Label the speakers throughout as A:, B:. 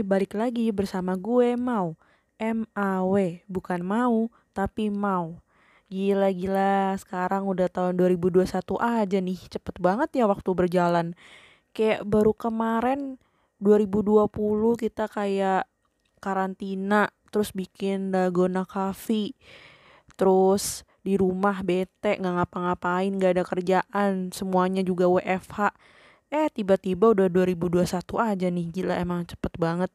A: Balik lagi bersama gue Mau. M-A-W, bukan mau, tapi mau. Gila-gila, sekarang udah tahun 2021 aja nih. Cepet banget ya waktu berjalan. Kayak baru kemarin 2020 kita kayak karantina, terus bikin Dalgona Coffee. Terus di rumah bete, nggak ngapa-ngapain, nggak ada kerjaan, semuanya juga WFH eh tiba-tiba udah 2021 aja nih gila emang cepet banget.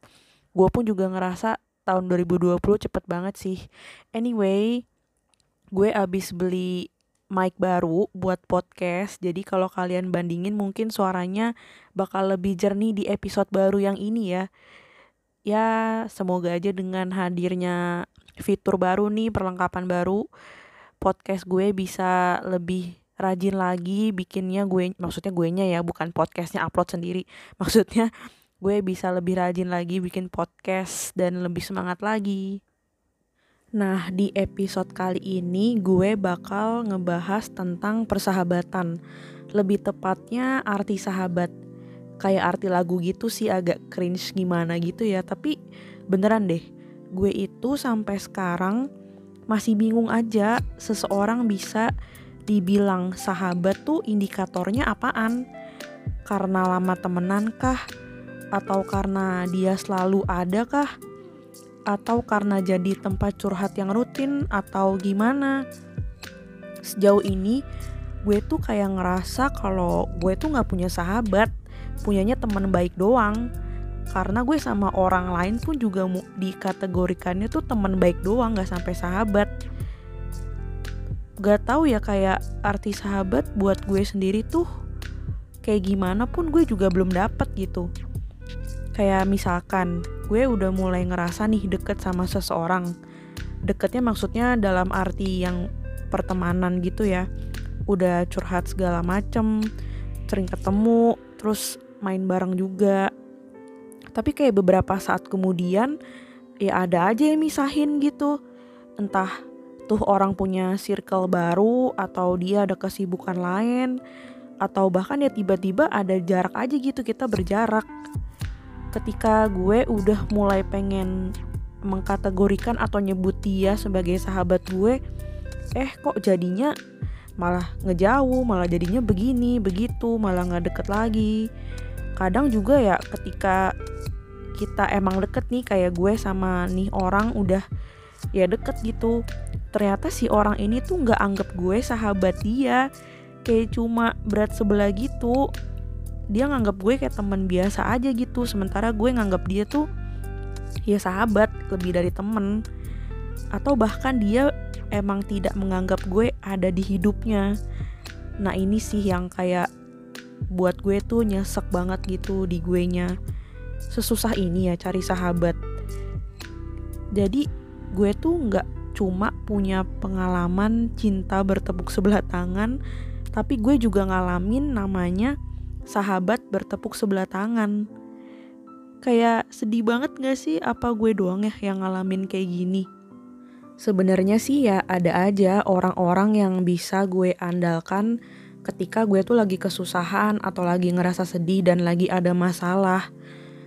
A: Gue pun juga ngerasa tahun 2020 cepet banget sih. Anyway gue abis beli mic baru buat podcast jadi kalau kalian bandingin mungkin suaranya bakal lebih jernih di episode baru yang ini ya. Ya semoga aja dengan hadirnya fitur baru nih perlengkapan baru podcast gue bisa lebih rajin lagi bikinnya gue maksudnya gue nya ya bukan podcastnya upload sendiri maksudnya gue bisa lebih rajin lagi bikin podcast dan lebih semangat lagi Nah, di episode kali ini gue bakal ngebahas tentang persahabatan. Lebih tepatnya arti sahabat. Kayak arti lagu gitu sih agak cringe gimana gitu ya, tapi beneran deh. Gue itu sampai sekarang masih bingung aja seseorang bisa dibilang sahabat tuh indikatornya apaan? Karena lama temenan kah? Atau karena dia selalu ada kah? Atau karena jadi tempat curhat yang rutin atau gimana? Sejauh ini gue tuh kayak ngerasa kalau gue tuh gak punya sahabat, punyanya teman baik doang. Karena gue sama orang lain pun juga dikategorikannya tuh teman baik doang, gak sampai sahabat gak tahu ya kayak arti sahabat buat gue sendiri tuh kayak gimana pun gue juga belum dapet gitu. Kayak misalkan gue udah mulai ngerasa nih deket sama seseorang. Deketnya maksudnya dalam arti yang pertemanan gitu ya. Udah curhat segala macem sering ketemu terus main bareng juga. Tapi kayak beberapa saat kemudian ya ada aja yang misahin gitu. Entah tuh orang punya circle baru atau dia ada kesibukan lain atau bahkan ya tiba-tiba ada jarak aja gitu kita berjarak. Ketika gue udah mulai pengen mengkategorikan atau nyebut dia sebagai sahabat gue eh kok jadinya malah ngejauh malah jadinya begini begitu malah nggak deket lagi. Kadang juga ya ketika kita emang deket nih kayak gue sama nih orang udah ya deket gitu ternyata si orang ini tuh nggak anggap gue sahabat dia. Kayak cuma berat sebelah gitu. Dia nganggap gue kayak teman biasa aja gitu. Sementara gue nganggap dia tuh ya sahabat lebih dari temen. Atau bahkan dia emang tidak menganggap gue ada di hidupnya. Nah ini sih yang kayak buat gue tuh nyesek banget gitu di gue nya sesusah ini ya cari sahabat. Jadi gue tuh nggak cuma punya pengalaman cinta bertepuk sebelah tangan, tapi gue juga ngalamin namanya sahabat bertepuk sebelah tangan. Kayak sedih banget gak sih apa gue doang ya yang ngalamin kayak gini? Sebenarnya sih ya ada aja orang-orang yang bisa gue andalkan ketika gue tuh lagi kesusahan atau lagi ngerasa sedih dan lagi ada masalah.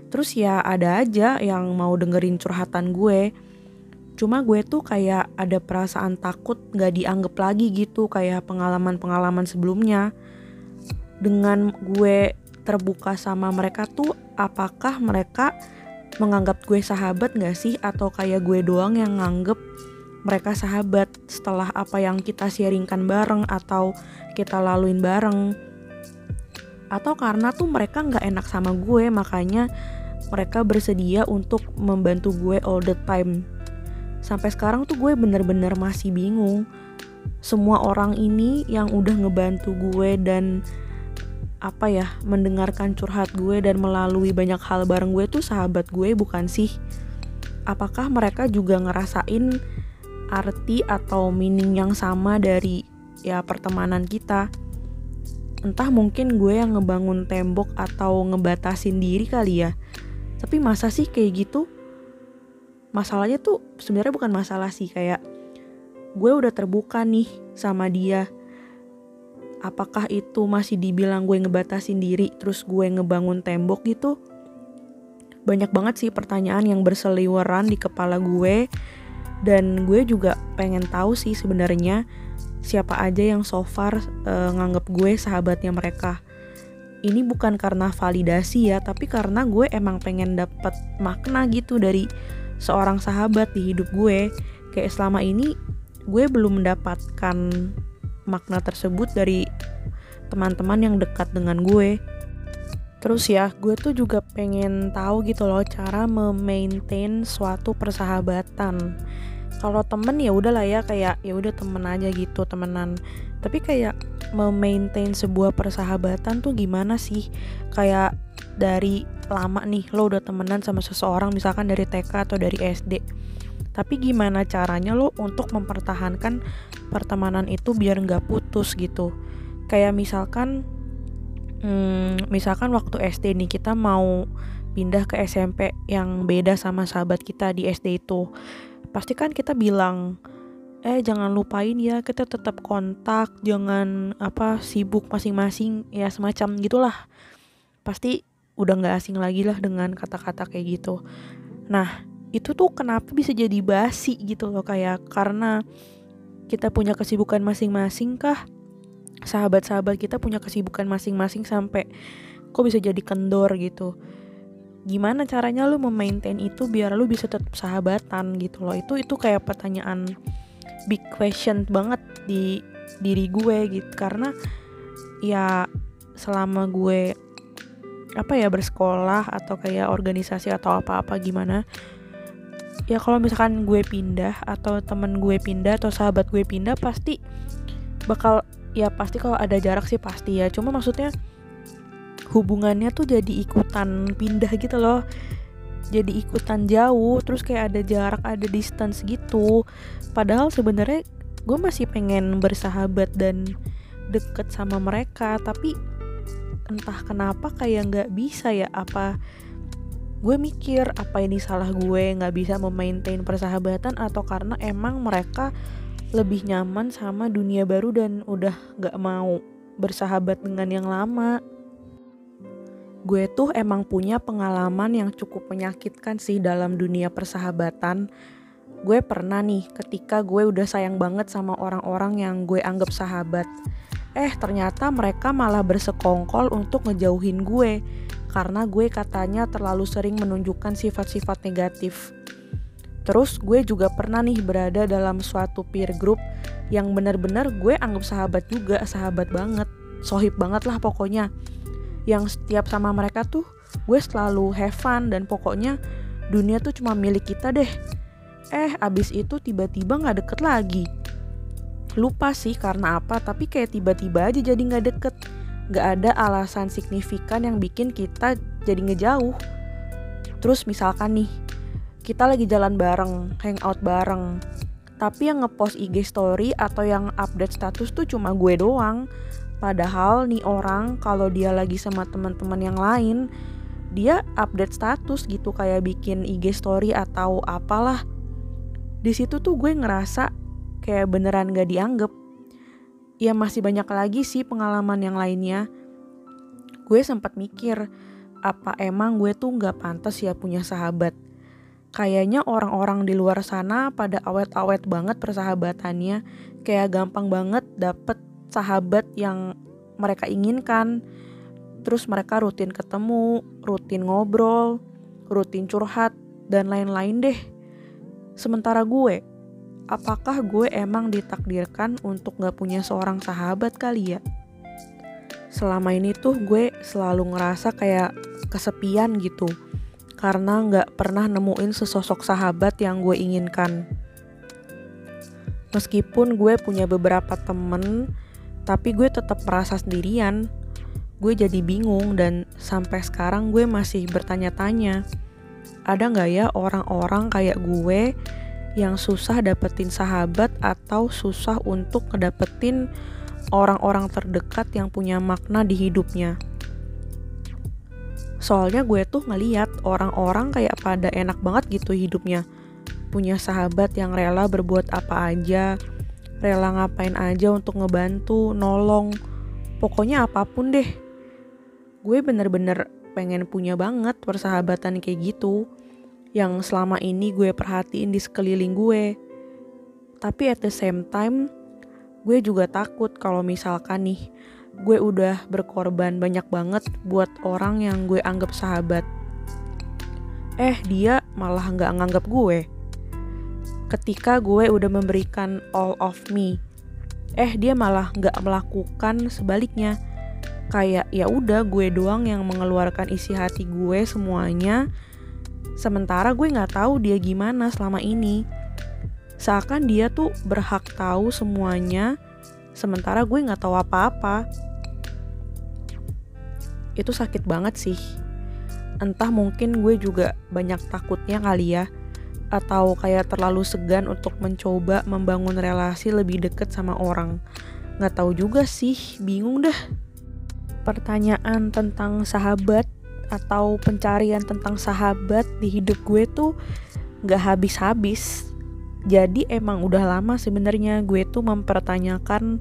A: Terus ya ada aja yang mau dengerin curhatan gue Cuma gue tuh kayak ada perasaan takut gak dianggap lagi gitu kayak pengalaman-pengalaman sebelumnya. Dengan gue terbuka sama mereka tuh apakah mereka menganggap gue sahabat gak sih? Atau kayak gue doang yang nganggep mereka sahabat setelah apa yang kita sharingkan bareng atau kita laluin bareng? Atau karena tuh mereka nggak enak sama gue makanya mereka bersedia untuk membantu gue all the time sampai sekarang tuh gue bener-bener masih bingung. Semua orang ini yang udah ngebantu gue dan apa ya mendengarkan curhat gue dan melalui banyak hal bareng gue tuh sahabat gue bukan sih? Apakah mereka juga ngerasain arti atau meaning yang sama dari ya pertemanan kita? Entah mungkin gue yang ngebangun tembok atau ngebatasin diri kali ya. Tapi masa sih kayak gitu masalahnya tuh sebenarnya bukan masalah sih kayak gue udah terbuka nih sama dia. Apakah itu masih dibilang gue ngebatasin diri terus gue ngebangun tembok gitu? Banyak banget sih pertanyaan yang berseliweran di kepala gue. Dan gue juga pengen tahu sih sebenarnya siapa aja yang so far uh, nganggep gue sahabatnya mereka. Ini bukan karena validasi ya tapi karena gue emang pengen dapet makna gitu dari seorang sahabat di hidup gue. Kayak selama ini gue belum mendapatkan makna tersebut dari teman-teman yang dekat dengan gue. Terus ya gue tuh juga pengen tahu gitu loh cara memaintain suatu persahabatan. Kalau temen ya udahlah ya kayak ya udah temen aja gitu temenan. Tapi kayak memaintain sebuah persahabatan tuh gimana sih? Kayak dari lama nih lo udah temenan sama seseorang misalkan dari TK atau dari SD tapi gimana caranya lo untuk mempertahankan pertemanan itu biar nggak putus gitu? Kayak misalkan hmm, misalkan waktu SD nih kita mau pindah ke SMP yang beda sama sahabat kita di SD itu. Pasti kan kita bilang eh jangan lupain ya kita tetap kontak jangan apa sibuk masing-masing ya semacam gitulah. Pasti udah nggak asing lagi lah dengan kata-kata kayak gitu. Nah itu tuh kenapa bisa jadi basi gitu loh kayak karena kita punya kesibukan masing-masing kah? Sahabat-sahabat kita punya kesibukan masing-masing sampai kok bisa jadi kendor gitu. Gimana caranya lu memaintain itu biar lu bisa tetap sahabatan gitu loh? Itu itu kayak pertanyaan big question banget di diri gue gitu. Karena ya selama gue apa ya bersekolah atau kayak organisasi atau apa-apa gimana? Ya kalau misalkan gue pindah atau temen gue pindah atau sahabat gue pindah pasti bakal ya pasti kalau ada jarak sih pasti ya. Cuma maksudnya hubungannya tuh jadi ikutan pindah gitu loh. Jadi ikutan jauh terus kayak ada jarak ada distance gitu. Padahal sebenarnya gue masih pengen bersahabat dan deket sama mereka tapi entah kenapa kayak nggak bisa ya apa gue mikir apa ini salah gue nggak bisa memaintain persahabatan atau karena emang mereka lebih nyaman sama dunia baru dan udah nggak mau bersahabat dengan yang lama gue tuh emang punya pengalaman yang cukup menyakitkan sih dalam dunia persahabatan. Gue pernah nih ketika gue udah sayang banget sama orang-orang yang gue anggap sahabat. Eh ternyata mereka malah bersekongkol untuk ngejauhin gue. Karena gue katanya terlalu sering menunjukkan sifat-sifat negatif. Terus gue juga pernah nih berada dalam suatu peer group yang bener-bener gue anggap sahabat juga, sahabat banget, sohib banget lah pokoknya. Yang setiap sama mereka tuh gue selalu have fun dan pokoknya dunia tuh cuma milik kita deh. Eh abis itu tiba-tiba nggak deket lagi lupa sih karena apa tapi kayak tiba-tiba aja jadi nggak deket. Nggak ada alasan signifikan yang bikin kita jadi ngejauh. Terus misalkan nih kita lagi jalan bareng hangout bareng tapi yang ngepost IG story atau yang update status tuh cuma gue doang. Padahal nih orang kalau dia lagi sama teman-teman yang lain, dia update status gitu kayak bikin IG story atau apalah. Di situ tuh gue ngerasa kayak beneran gak dianggap. Ya masih banyak lagi sih pengalaman yang lainnya. Gue sempat mikir, apa emang gue tuh gak pantas ya punya sahabat? Kayaknya orang-orang di luar sana pada awet-awet banget persahabatannya, kayak gampang banget dapet sahabat yang mereka inginkan. Terus mereka rutin ketemu, rutin ngobrol, rutin curhat, dan lain-lain deh. Sementara gue, apakah gue emang ditakdirkan untuk gak punya seorang sahabat kali ya? Selama ini tuh gue selalu ngerasa kayak kesepian gitu. Karena gak pernah nemuin sesosok sahabat yang gue inginkan. Meskipun gue punya beberapa temen tapi gue tetap merasa sendirian. Gue jadi bingung dan sampai sekarang gue masih bertanya-tanya. Ada nggak ya orang-orang kayak gue yang susah dapetin sahabat atau susah untuk ngedapetin orang-orang terdekat yang punya makna di hidupnya. Soalnya gue tuh ngeliat orang-orang kayak pada enak banget gitu hidupnya. Punya sahabat yang rela berbuat apa aja, rela ngapain aja untuk ngebantu, nolong, pokoknya apa pun deh. Gue bener-bener pengen punya banget persahabatan kayak gitu yang selama ini gue perhatiin di sekeliling gue. Tapi at the same time, gue juga takut kalau misalkan nih gue udah berkorban banyak banget buat orang yang gue anggap sahabat. Eh dia malah nggak nganggap gue. Ketika gue udah memberikan all of me, eh dia malah nggak melakukan sebaliknya kayak ya udah gue doang yang mengeluarkan isi hati gue semuanya sementara gue nggak tahu dia gimana selama ini. Seakan dia tuh berhak tahu semuanya sementara gue nggak tahu apa-apa. Itu sakit banget sih. Entah mungkin gue juga banyak takutnya kali ya atau kayak terlalu segan untuk mencoba membangun relasi lebih deket sama orang. Nggak tahu juga sih bingung dah pertanyaan tentang sahabat atau pencarian tentang sahabat di hidup gue tuh gak habis-habis. Jadi emang udah lama sebenarnya gue tuh mempertanyakan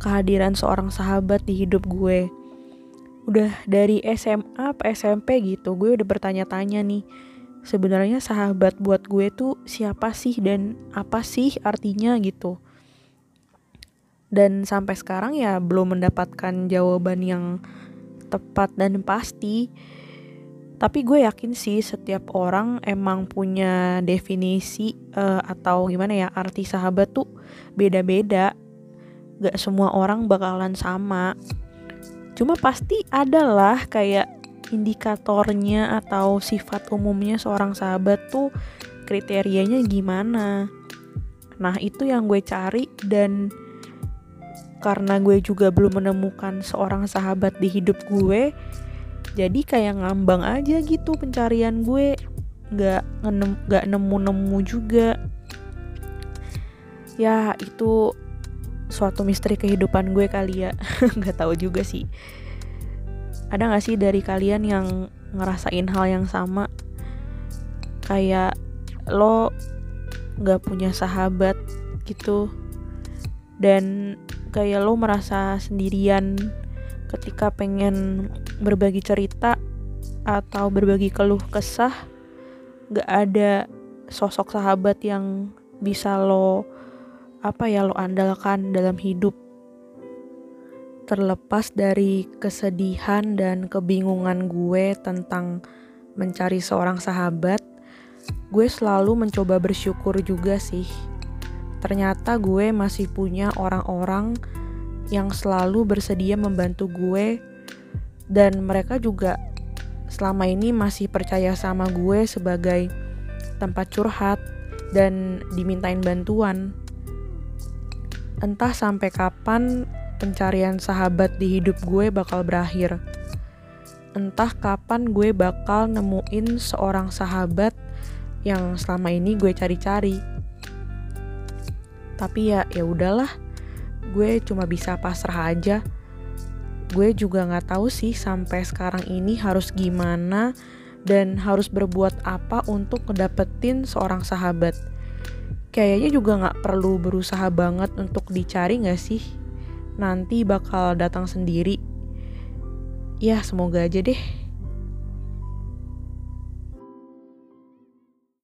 A: kehadiran seorang sahabat di hidup gue. Udah dari SMA SMP gitu, gue udah bertanya-tanya nih. Sebenarnya sahabat buat gue tuh siapa sih dan apa sih artinya gitu dan sampai sekarang ya belum mendapatkan jawaban yang tepat dan pasti tapi gue yakin sih setiap orang emang punya definisi uh, atau gimana ya arti sahabat tuh beda-beda. Gak semua orang bakalan sama. Cuma pasti adalah kayak indikatornya atau sifat umumnya seorang sahabat tuh kriterianya gimana. Nah itu yang gue cari dan karena gue juga belum menemukan seorang sahabat di hidup gue jadi kayak ngambang aja gitu pencarian gue. Nggak nggak nemu nemu juga. Ya itu suatu misteri kehidupan gue kali ya. Nggak tahu juga sih. Ada nggak sih dari kalian yang ngerasain hal yang sama? Kayak lo nggak punya sahabat gitu. Dan kayak lo merasa sendirian ketika pengen berbagi cerita atau berbagi keluh kesah gak ada sosok sahabat yang bisa lo apa ya lo andalkan dalam hidup. Terlepas dari kesedihan dan kebingungan gue tentang mencari seorang sahabat gue selalu mencoba bersyukur juga sih. Ternyata gue masih punya orang-orang yang selalu bersedia membantu gue dan mereka juga selama ini masih percaya sama gue sebagai tempat curhat dan dimintain bantuan. Entah sampai kapan pencarian sahabat di hidup gue bakal berakhir. Entah kapan gue bakal nemuin seorang sahabat yang selama ini gue cari-cari tapi ya ya udahlah gue cuma bisa pasrah aja. Gue juga nggak tahu sih sampai sekarang ini harus gimana dan harus berbuat apa untuk ngedapetin seorang sahabat. Kayaknya juga nggak perlu berusaha banget untuk dicari nggak sih? Nanti bakal datang sendiri. Ya semoga aja deh